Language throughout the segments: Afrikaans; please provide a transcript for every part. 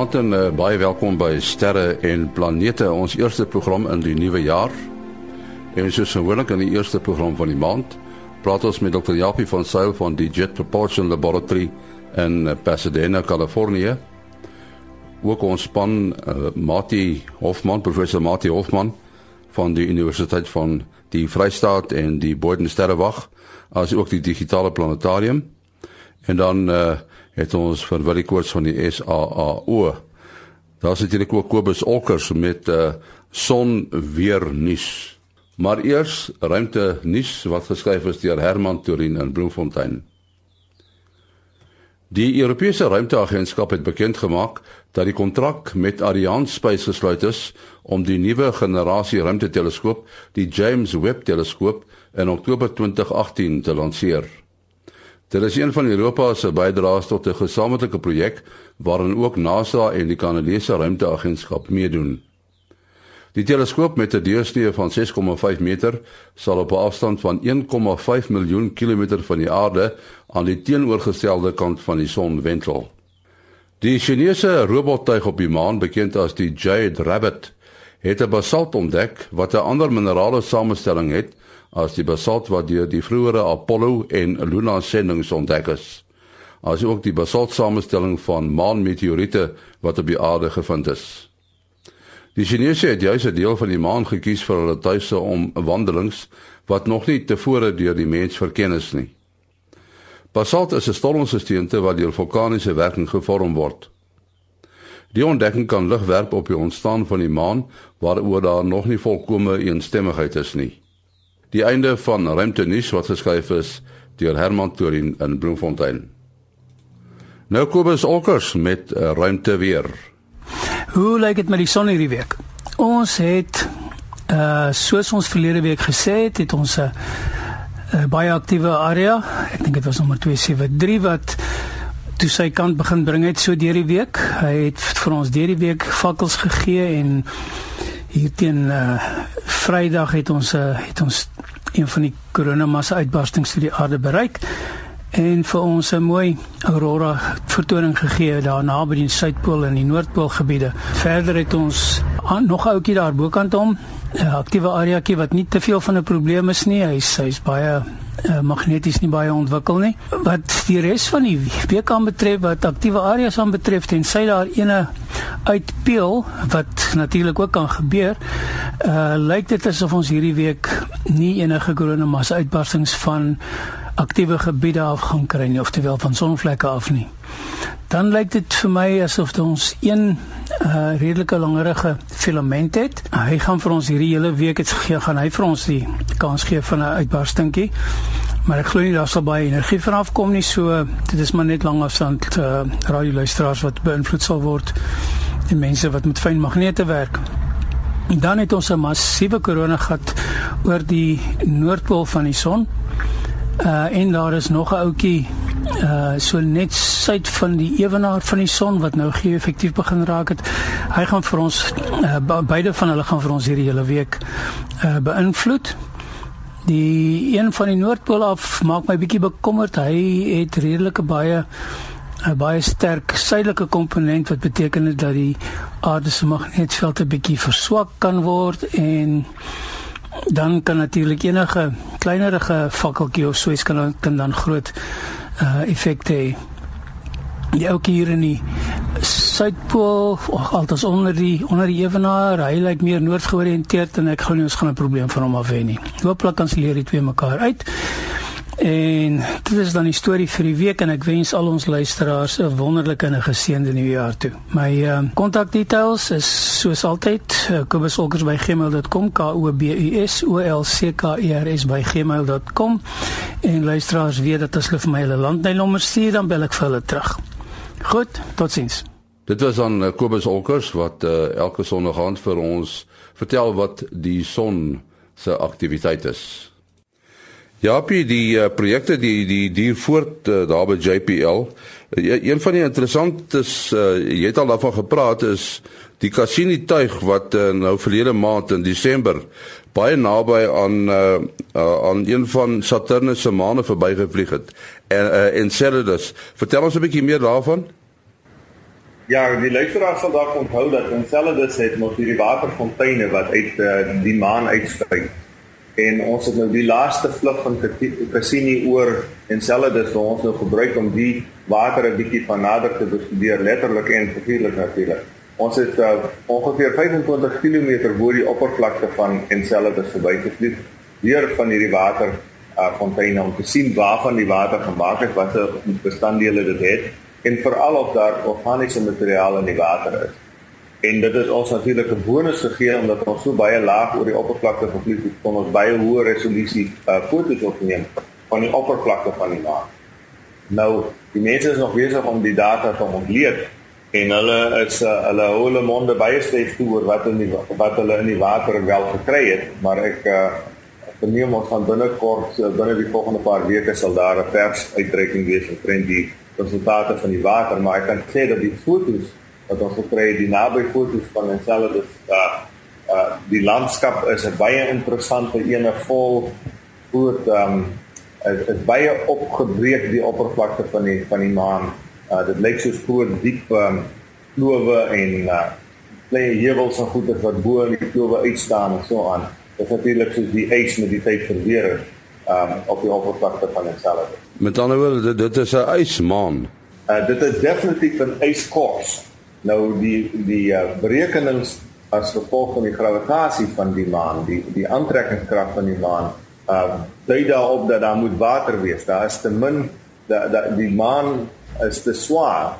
Goeienaand en uh, baie welkom by Sterre en Planete, ons eerste program in die nuwe jaar. En soos gewoonlik in die eerste program van die maand, praat ons met Dr. Japie van Sail van die Jet Propulsion Laboratory in uh, Pasadena, Kalifornië. Ook ons span uh, Mati Hofman, professor Mati Hofman van die Universiteit van die Vrystaat en die Boden Sterrewag, as ook die digitale planetarium. En dan uh, het ons vir Willie Koorts van die SAAO. Daar sit hier ook Kobus Olkers met 'n uh, eh, son weer nuus. Maar eers ruimte nuus wat geskryf is deur Herman Turin in Bloemfontein. Die Europese Ruimteagentskap het bekend gemaak dat die kontrak met Ariane Space gesluit is om die nuwe generasie ruimteteleskoop, die James Webb teleskoop, in Oktober 2018 te lanseer. Dit is een van Europa se bydraes tot 'n gesamentlike projek waarin ook NASA en die Kanadese Ruimteagentskap meedoen. Die teleskoop met 'n deursnee van 6,5 meter sal op 'n afstand van 1,5 miljoen kilometer van die aarde aan die teenoorgestelde kant van die son wentel. Die Chinese robottuig op die maan, bekend as die Jade Rabbit, het 'n basalt ontdek wat 'n ander minerale samestelling het as die basalt wat deur die vroeëre Apollo en Luna sendinge ontdek is. As ook die basalt samestelling van maanmeteoriete wat op die aarde gevind is. Die Chinese het juis 'n deel van die maan gekies vir hulle tuise om wandelings wat nog nie tevore deur die mens verken is nie. Basalt is 'n stormgesteente wat deur vulkaniese werking gevorm word. Die ontdekking kan lig werp op die ontstaan van die maan waaroor daar nog nie volkomme eensstemmigheid is nie. Die einde van Ruimte nuus wat geskryf is deur Herman Torin in Bloemfontein. Nou Kobus Olkers met uh, Ruimte weer. Hoe lyk dit met die son hierdie week? Ons het uh soos ons verlede week gesê het, het ons 'n uh, baie aktiewe area. Ek dink dit was nommer 273 wat toe sy kant begin bring het so deur die week. Hy het vir ons deur die week vakkels gegee en hier teen uh Vrydag het ons uh, het ons een van die koronamassa uitbarstings vir die aarde bereik en vir ons 'n mooi aurora vertoning gegee daar naby die suidpool en die noordpool gebiede. Verder het ons aan, nog 'n ouetjie daar bokant hom, 'n aktiewe areaetjie wat nie te veel van 'n probleem is nie. Hy's hy's baie uh, magneties nie baie ontwikkel nie. Wat die res van die week aan betref wat aktiewe areas aan betref en sy daar ene uitpeel wat natuurlik ook kan gebeur. Uh lyk dit asof ons hierdie week nie enige koronamassa uitbarstings van aktiewe gebiede af gaan kry nie of terwyl van sonvlekke af nie. Dan lyk dit vir my asof ons een uh redelike langerige filament het. Hy gaan vir ons hierdie hele week het gegee gaan hy vir ons die kans gee van 'n uitbarstingkie. Maar ek glo nie daar sal baie energie vanaf kom nie. So dit is maar net lang afstand uh radioluisteraars wat beïnvloed sal word en mense wat met fyn magnete werk. En dan het ons 'n massiewe koronagat oor die noordpool van die son. Uh en daar is nog 'n ouetjie uh so net suid van die ewenaar van die son wat nou gee effektief begin raak het. Hy gaan vir ons uh, beide van hulle gaan vir ons hierdie hele week uh beïnvloed. Die een van die noordpool af maak my bietjie bekommerd. Hy het redelike baie 'n baie sterk suidelike komponent wat beteken dat die aarde se magnetveld 'n bietjie verswak kan word en dan kan natuurlik enige kleinerige fakkeltjie of so iets kan kan dan groot uh effekte hê. Die ou hier in die suidpool of altes onder die onder die ewenaar, hy lyk meer noordgeoriënteerd en ek nie ons gaan 'n probleem van hom af hê nie. Hooplik kan se leer die twee mekaar uit. En dit is dan die storie vir die week en ek wens al ons luisteraars 'n wonderlike en 'n geseënde nuwe jaar toe. My ehm uh, kontakdetails is soos altyd uh, kobusolkers@gmail.com k o b u s o l c k e r s @gmail.com en luisteraars weet dat as hulle vir my hulle landlynnommer stuur dan bel ek vir hulle terug. Goed, totsiens. Dit was aan uh, Kobus Olkers wat uh, elke aan vir ons vertel wat die son se aktiwiteit is. Ja, die die uh, projekte die die duur voort uh, daar by JPL. Uh, een van die interessantes uh, jy het al daarvan gepraat is die Cassini tuig wat uh, nou verlede maand in Desember baie naby aan uh, uh, aan een van Saturnus se maane verbygevlieg het. En uh, Enceladus. Vertel ons 'n bietjie meer daarvan. Ja, die luisteraars sal dalk onthou dat Enceladus het nog hierdie waterfonteine wat uit uh, die maan uitspuit. En ons het nou die laaste vlug van Cassini oor Enceladus wat ons nou gebruik om die water 'n bietjie van nader te bestudeer, letterlik en figuurlik natuurlik. Ons het uh, ongeveer 25 km bo die oppervlakte van Enceladus verbygevlieg deur van hierdie water uh, fonteine om te sien waarvan die water gemaak is, watter bestanddele dit het en veral of daar organiese materiaal in die water is. En dit het ons natuurlik 'n bonus gegee omdat ons so baie laag oor die oppervlakte gevlieg het, kon ons baie hoë resolusie uh, foto's opneem van die oppervlakte van die maan. Nou, die mense is nog besig om die data te ontleed en hulle is uh, hulle hulle monde baie styf toe oor wat in die wat hulle in die water wel gekry het, maar ek uh, verneem ons gaan binnekort uh, binne die volgende paar weke sal daar 'n pers uitreiking wees omtrent die resultate van die water, maar ek kan sê dat die fotos wat ons gekry het, die naby fotos van Enceladus, uh uh die landskap is 'n baie interessante ene vol groot um is, is baie opgebreek die oppervlakte van die van die maan. Uh dit lyk soos groot diep um klowe en uh klein heuwels en goeie wat bo in die klowe uitstaan en so aan. Dit is natuurlik soos die ys met die tyd verweer het um op die oppervlakte van Enceladus. Met ander woorde, dit, dit is 'n ysmaan. Uh dit is definitief 'n yskors. Nou die die uh, berekenings as gevolg van die gravitasie van die maan, die die aantrekkingskrag van die maan, uh dui daarop dat daar moet water wees. Daar is te min dat da, die maan is te swaar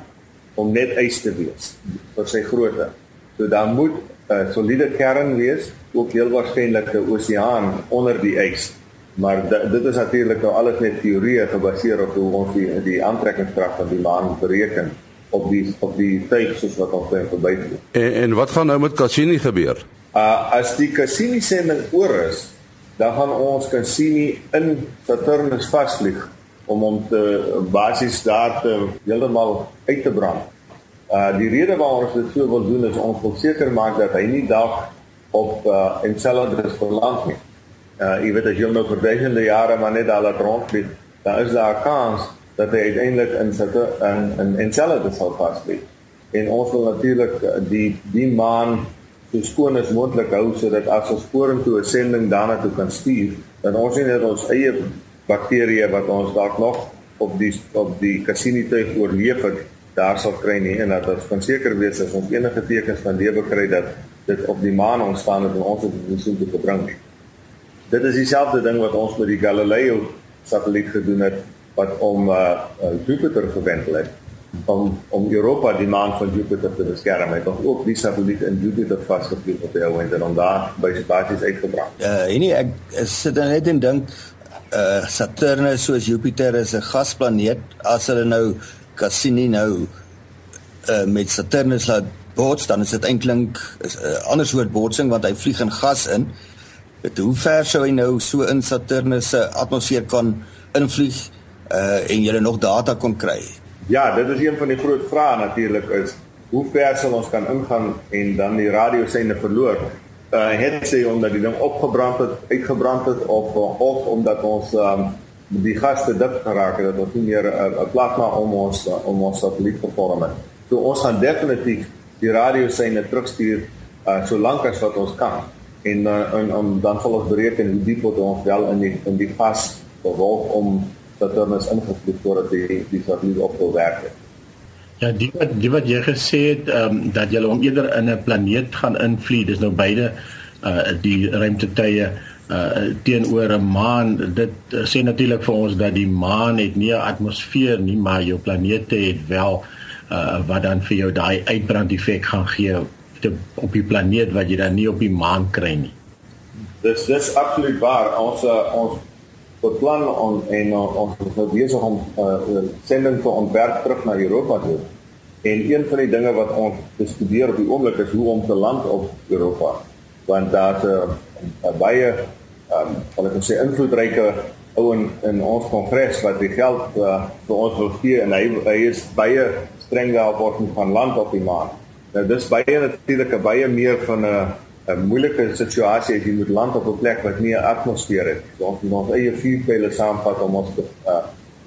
om net ys te wees vir sy grootte. So daar moet 'n uh, soliede kern wees, ook heel waarskynlik 'n oseaan onder die ys. Maar dit is natuurlik nou alles net teorieë gebaseer op hoe ons die die aantrekkingskrag van die maan bereken op die op die tyd soos wat ons kan verbykom. En en wat gaan nou met Cassini gebeur? Uh as die Cassini sending oor is, dan gaan ons Cassini in Saturnus vasvlieg om hom te basies daar te heeltemal uit te brand. Uh die rede waarom ons dit so wil doen is om seker maak dat hy nie dag op uh Enceladus verland nie uh jy weet as jy nou vir duisende jare maar net al rondvlieg, dan is daar 'n kans dat hy uiteindelik in sitte in in Enceladus sal vasvlieg. En ons wil natuurlik uh, die die maan so skoon as moontlik hou sodat as ons vorentoe 'n sending daarna toe kan stuur, dan ons nie net ons eie bakterieë wat ons dalk nog op die op die Cassini tuig oorleef het daar sal kry nie en dat ons kan seker wees as ons enige tekens van lewe kry dat dit op die maan ontstaan het en ons dit son te gebring het. Dit is dieselfde ding wat ons met die Galileo satelliet gedoen het wat om uh, uh Jupiter gewendel het om om Europa die maan van Jupiter te beskerm het. Ons ook die satelliet in Jupiter vasgevlieg op die ou en dan daar by basies uitgebrand. Uh, en ek sit dan net en dink uh Saturnus soos Jupiter is 'n gasplaneet. As hulle nou Cassini nou uh met Saturnus laat bots, dan is dit eintlik 'n uh, ander soort botsing want hy vlieg in gas in. Dit hoe ver sou hy nou so in Saturnus se atmosfeer kan invlieg uh en jy nog data kon kry? Ja, dit is een van die groot vrae natuurlik is hoe ver sal ons kan ingaan en dan die radioseine verloor? Uh het sy omdat die ding opgebrand het, uitgebrand het of of omdat ons um die gaste dik geraak het dat ons nie meer 'n uh, plasma om ons uh, om ons satelliet gevorm het. So ons gaan definitief die radioseine terugstuur uh so lank as wat ons kan en uh, en om dan volgens bereken hoe diep word ons wel in die in die vas bewolk om Saturnus ingevloed voordat die die satelliet op wil werk. Ja, die wat die wat jy gesê het ehm um, dat jy hom eerder in 'n planeet gaan invlieg, dis nou beide uh die ruimtetuie uh teenoor 'n maan. Dit uh, sê natuurlik vir ons dat die maan het nie 'n atmosfeer nie, maar jou planete het wel uh wat dan vir jou daai uitbrand effek gaan gee te, op die planeet wat jy dan nie op die maan kry nie. Dis dis absoluut waar. Ons uh, ons beplan on, en uh, ons is nou besig om 'n uh, sending te ontwerp terug na Europa toe. En een van die dinge wat ons bestudeer op die oomblik is hoe om te land op Europa. Want daar's 'n uh, baie ehm um, wat ek sê invloedryke ou in in ons kongres wat die geld uh, vir ons wil gee en hy hy is baie streng daarop om van land op die maan. Nou dis baie natuurlik 'n baie meer van 'n 'n moeilike situasie as jy moet land op 'n plek wat nie 'n atmosfeer het. So ons moet ons eie vuurpyle saamvat om ons te uh,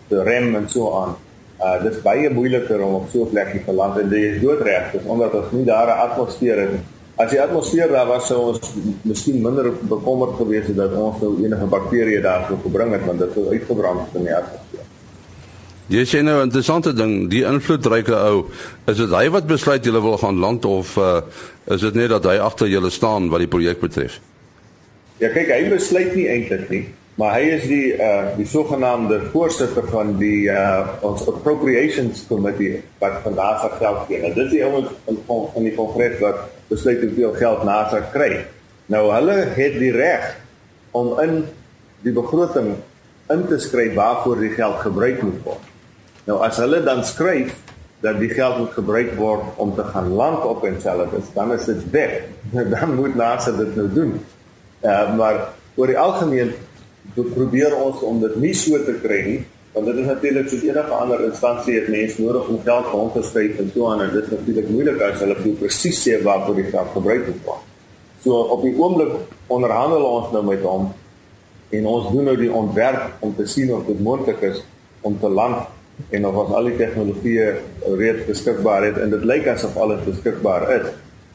te rem en so aan. Uh dis baie moeiliker om op so 'n plek te land en jy is doodreg, dis omdat ons nie daar 'n atmosfeer het. As die atmosfeer daar was sou ons miskien minder bekommerd gewees het dat ons nou enige bakterieë daar sou gebring het want dit sou uitgebrand het in die atmosfeer. Jy sê nou 'n interessante ding, die invloedryke ou, is dit hy wat besluit julle wil gaan land of uh is dit net dat hy agter julle staan wat die projek betref? Ja kyk, hy besluit nie eintlik nie maar hy is die uh die sogenaamde voorsitter van die uh ons appropriations committee wat vandag se geld gee. Nou dit is die ouens in van die kongres wat besluit hoeveel geld NASA kry. Nou hulle het die reg om in die begroting in te skryf waarvoor die geld gebruik moet word. Nou as hulle dan skryf dat die geld moet gebruik word om te gaan land op Enceladus, dan is dit weg. Dan moet NASA dit nou doen. Uh maar oor die algemeen probeer ons om dit nie so te kry nie want dit is natuurlik soos enige ander instansie het mense nodig om geld rond te skryf en so aan en dit is natuurlik moeilik as hulle nie presies sê waarvoor die geld gebruik word. So op die oomblik onderhandel ons nou met hom en ons doen nou die ontwerp om te sien of dit moontlik is om te land en of ons al die tegnologieë reeds beskikbaar het en dit lyk asof alles beskikbaar is.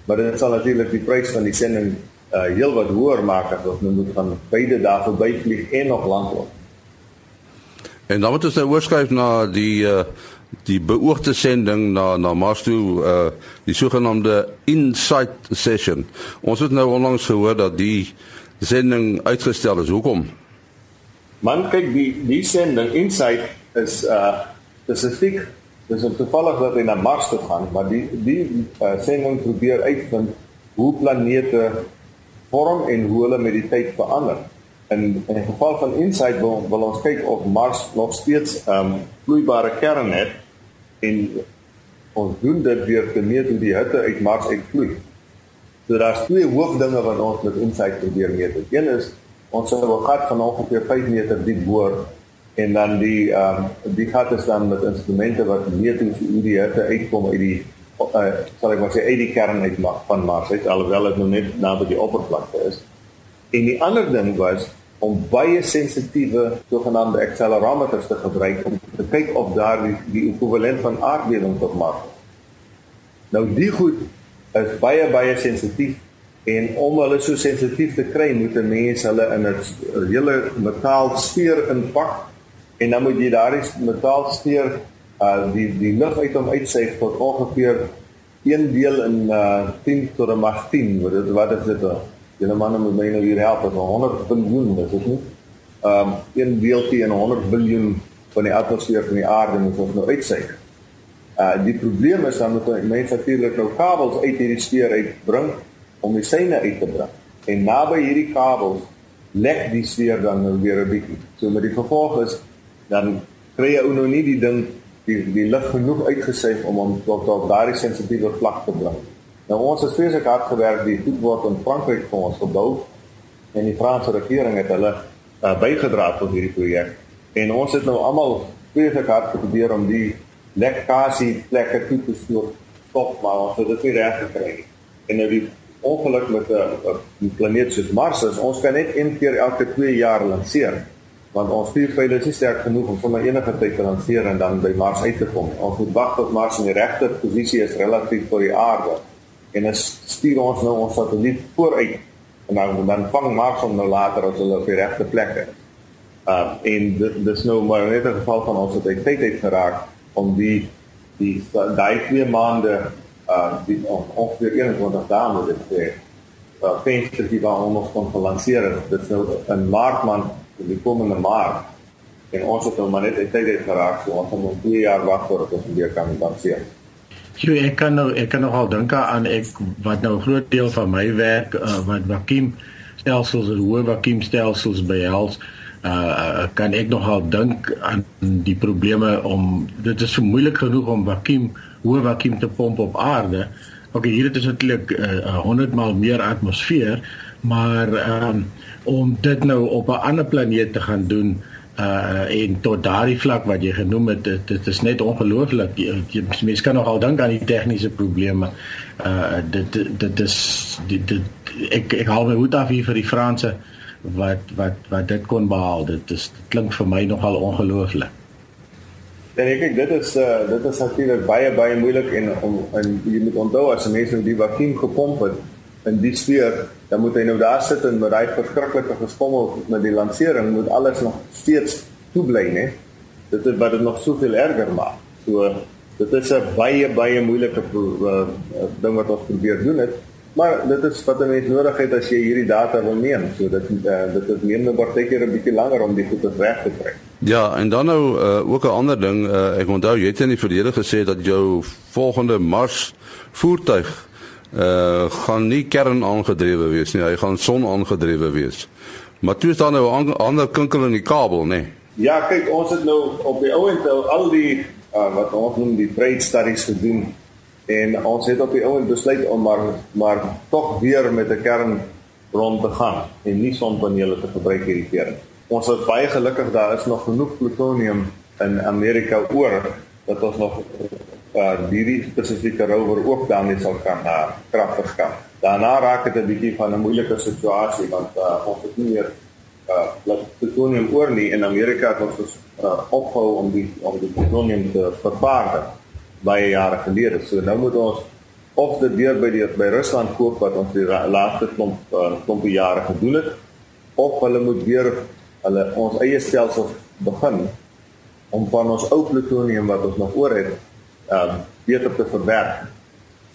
Maar dit sal natuurlik die prys van die sending uh heel wat hoër maak as ons nou moet van beide daar verby vlieg en nog land loop. En dan moet ons nou oorskryf na die uh die beoogde sending na na Mars toe uh die sogenaamde Insight session. Ons het nou onlangs gehoor dat die sending uitgestel is. Hoekom? Man kyk die die sending Insight is uh spesifiek dis om toevallig dat hy na Mars toe gaan, maar die die uh, sending probeer uitvind hoe planete vorm en hoe hulle met die tyd verander. In in die geval van Insight wil, wil ons kyk of Mars nog steeds ehm um, vloeibare kern het en ons doen dit deur te meet hoe die hitte uit Mars uitvloei. So daar's twee hoofdinge wat ons met Insight probeer meet. Een is ons sou 'n gat van ongeveer 5 meter diep boor en dan die ehm um, die gat is dan met instrumente wat meet hoe die hitte uitkom uit die uh, sal ek maar sê uit die kern uit van Mars uit alhoewel dit nou net naby die oppervlakte is. En die ander ding was om baie sensitiewe sogenaamde accelerometers te gebruik om te kyk of daar die, die ekwivalent van aardbewings op Mars. Nou die goed is baie baie sensitief en om hulle so sensitief te kry moet 'n mens hulle in 'n hele metaalsfeer inpak en dan moet jy daardie metaalsfeer uh die die lug uit hom uitsuig tot ongeveer 1 deel in uh 10 tot 'n mag 10 wat dit wat is dit uh, julle manne moet my nou hier help as 100 biljoen is dit nie? Um 1 deeltjie in 100 biljoen van die atmosfeer van die aarde moet ons nou uitsuig. Uh die probleem is dan moet mense natuurlik nou kabels uit hierdie sfeer uitbring om die syne uit te bring. En naby hierdie kabels lek die sfeer dan nou weer 'n bietjie. So met die gevolg is dan kry jy ou nou nie die ding die die lig genoeg uitgesuig om hom tot op daardie sensitiewe vlak te bring. Nou ons het vreeslik hard gewerk die goed word in Frankryk vir ons gebou en die Franse regering het hulle uh, bygedra tot hierdie projek. En ons het nou almal vreeslik hard probeer om die lekkasie plekke toe te stoor stop maar ons het dit nie reg gekry nie. En nou die ongeluk met 'n uh, uh, planeet soos Mars is ons kan net een keer elke 2 jaar lanseer want ons vuurpyle is nie sterk genoeg om sommer enige tyd te lanseer en dan by Mars uit te kom. Ons moet wag tot Mars in die regte posisie is relatief vir die aarde. En dan stuur ons nou ons satelliet vooruit en dan dan vang Mars hom nou later as hulle op die regte plek is. Uh en dis nou maar net 'n geval van ons het tyd het geraak om die die daai twee maande uh die ongeveer 21 dae moet dit sê. Uh venster die waar ons kon gelanseer het. Dit is nou in Maart maand in die komende maand en ons het nou maar net tyd het geraak so ons moet 2 jaar wag voordat ons weer kan danseer. Jo, ek kan nou ek kan nogal dink aan ek wat nou 'n groot deel van my werk uh, wat vakuum stelsels en hoë vakuum stelsels behels uh kan ek nogal dink aan die probleme om dit is so moeilik genoeg om vakuum hoë vakuum te pomp op aarde. OK, hier het ons natuurlik uh, 100 maal meer atmosfeer, maar um, om dit nou op 'n ander planeet te gaan doen uh en tot daardie vlak wat jy genoem het dit, dit is net ongelooflik. Mense kan nogal dink aan die tegniese probleme. Uh dit dit is dit, dit ek ek hou my hoed af hier vir die Franse wat wat wat dit kon behaal. Dit is dit klink vir my nogal ongelooflik. En ek dink dit is uh, dit is natuurlik baie baie moeilik en om en jy moet onthou as 'n mens nou die vakuum gepomp het in die sfeer, dan moet hy nou daar sit en met daai verskriklike geskommel met die lansering moet alles nog steeds toe bly, né? Dit is wat dit nog soveel erger maak. So dit is 'n baie baie moeilike uh, ding wat ons probeer doen het. Maar dit is wat 'n mens nodig het as jy hierdie data wil neem. So dit uh, dit is neem nou partykeer 'n bietjie langer om die goed reg te kry. Ja, en dan nou uh, ook 'n ander ding, uh, ek onthou jy het in die verlede gesê dat jou volgende Mars voertuig uh gaan nie kern aangedrewe wees nie, hy gaan son aangedrewe wees. Maar toe is daar nou 'n ander kinkel in die kabel, nê? Nee. Ja, kyk, ons het nou op die ou end al die uh, wat ons noem die trade studies gedoen en ons het op die ou end besluit om maar maar tog weer met 'n kern rond te gaan en nie sonpanele te gebruik hierdie keer. Ons is baie gelukkig daar is nog genoeg plutonium in Amerika oor dat ons nog uh hierdie spesifieke rover ook daarmee sal kan uh, krag verskaf. Daarna raak dit 'n bietjie van 'n moeilike situasie want uh, ons het nie meer uh plutonium oor nie in Amerika het ons uh, opgehou om die om die plutonium te vervaardig baie jare gelede. So nou moet ons of dit weer by die by Rusland koop wat ons die laaste klomp uh, klompe jare gedoen het of hulle moet weer hulle ons eie stelsel begin om van ons ou plutonium wat ons nog oor het, ehm uh, beter te verwerk.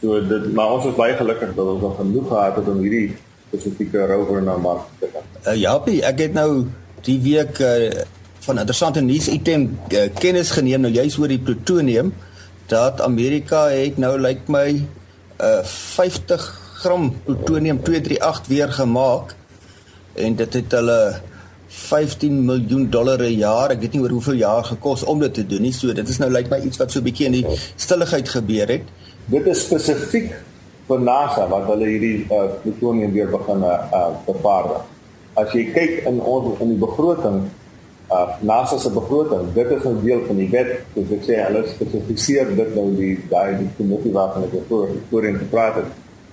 So dit maar ons is baie gelukkig dat ons nog genoeg gehad het om hierdie spesifieke rover na Mars te gaan. Uh, Japie, ek het nou die week uh, van interessante nuus item uh, kennis geneem nou juis oor die plutonium dat Amerika het nou lyk like my uh 50 gram plutonium 238 weer gemaak en dit het hulle 15 miljoen dollar per jaar. Ek weet nie oor hoeveel jaar gekos om dit te doen nie. So dit is nou lyk like my iets wat so 'n bietjie in die stilligheid gebeur het. Dit is spesifiek vir NASA wat hulle hierdie uh, plutonium weer begin uh, bevaardig. As jy kyk in ons in die begroting uh NASA se begroting, dit is 'n deel van die wet, soos ek sê, hulle spesifiseer dit nou die daai die komitee waarvan ek voor voorheen gepraat het.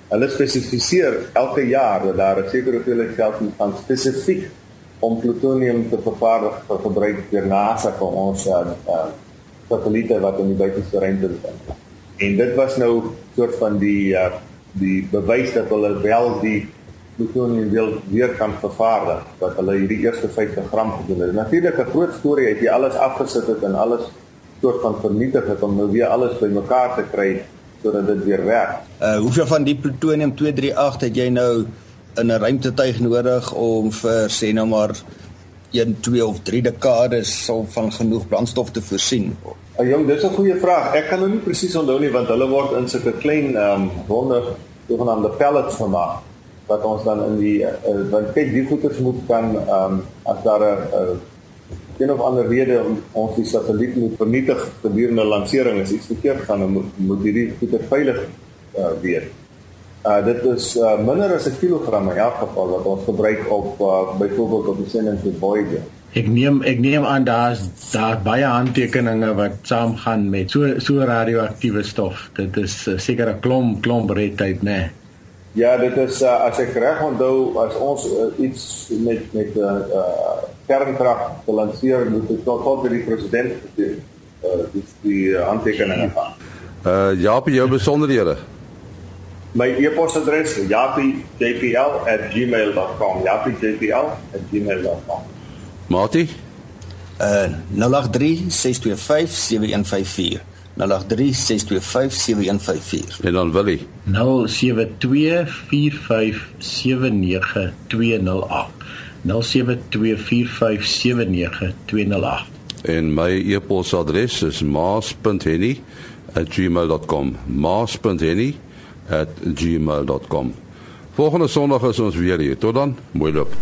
Hulle spesifiseer elke jaar dat daar 'n sekere hoeveelheid geld moet gaan spesifiek om plutonium te vervaardig vir gebruik deur NASA vir ons uh, uh satelliete wat in die buitenste ruimte bevind. En dit was nou soort van die uh, die bewys dat hulle wel die plutonium wil weer kan vervaardig wat hulle hierdie eerste 50 gram gedoen het. Natuurlik 'n groot storie het jy alles afgesit het en alles soort van vernietig het om nou weer alles bymekaar te kry sodat dit weer werk. Uh hoeveel van die plutonium 238 het jy nou in 'n ruimtetuig nodig om vir sê nou maar 1, 2 of 3 dekades sal van genoeg brandstof te voorsien? Uh, jong, dis 'n goeie vraag. Ek kan nou nie presies onthou nie want hulle word in sulke klein ehm um, ronde sogenaamde pellets gemaak wat ons dan in die uh, want kyk die goeders moet kan ehm um, as daar 'n uh, een of ander rede om ons die satelliet moet vernietig gedurende lansering is iets verkeerd gaan dan moet, moet hierdie goeder veilig uh, wees. Uh dit is uh, minder as 'n kilogram in elk geval wat ons gebruik op uh, byvoorbeeld op die sending vir Voyager. Ek neem ek neem aan daar's daar baie handtekeninge wat saamgaan met so so radioaktiewe stof. Dit is uh, seker 'n klomp klomp redheid, né? Nee. Ja, dit is uh, as ek reg onthou as ons uh, iets met met 'n uh, uh, kernkrag te lanseer moet dit tot tot die president die uh, die, die handtekeninge gaan. Uh ja, by jou besonderhede. My e-posadres japie.jpl@gmail.com. japie.jpl@gmail.com. Mati? Uh 0836257154. 0836257154. En dan Willie. 0724579208. 0724579208. En my e-posadres is maas.henny@gmail.com. maas.henny@gmail.com. Volgende Sondag is ons weer hier. Tot dan. Mooi loop.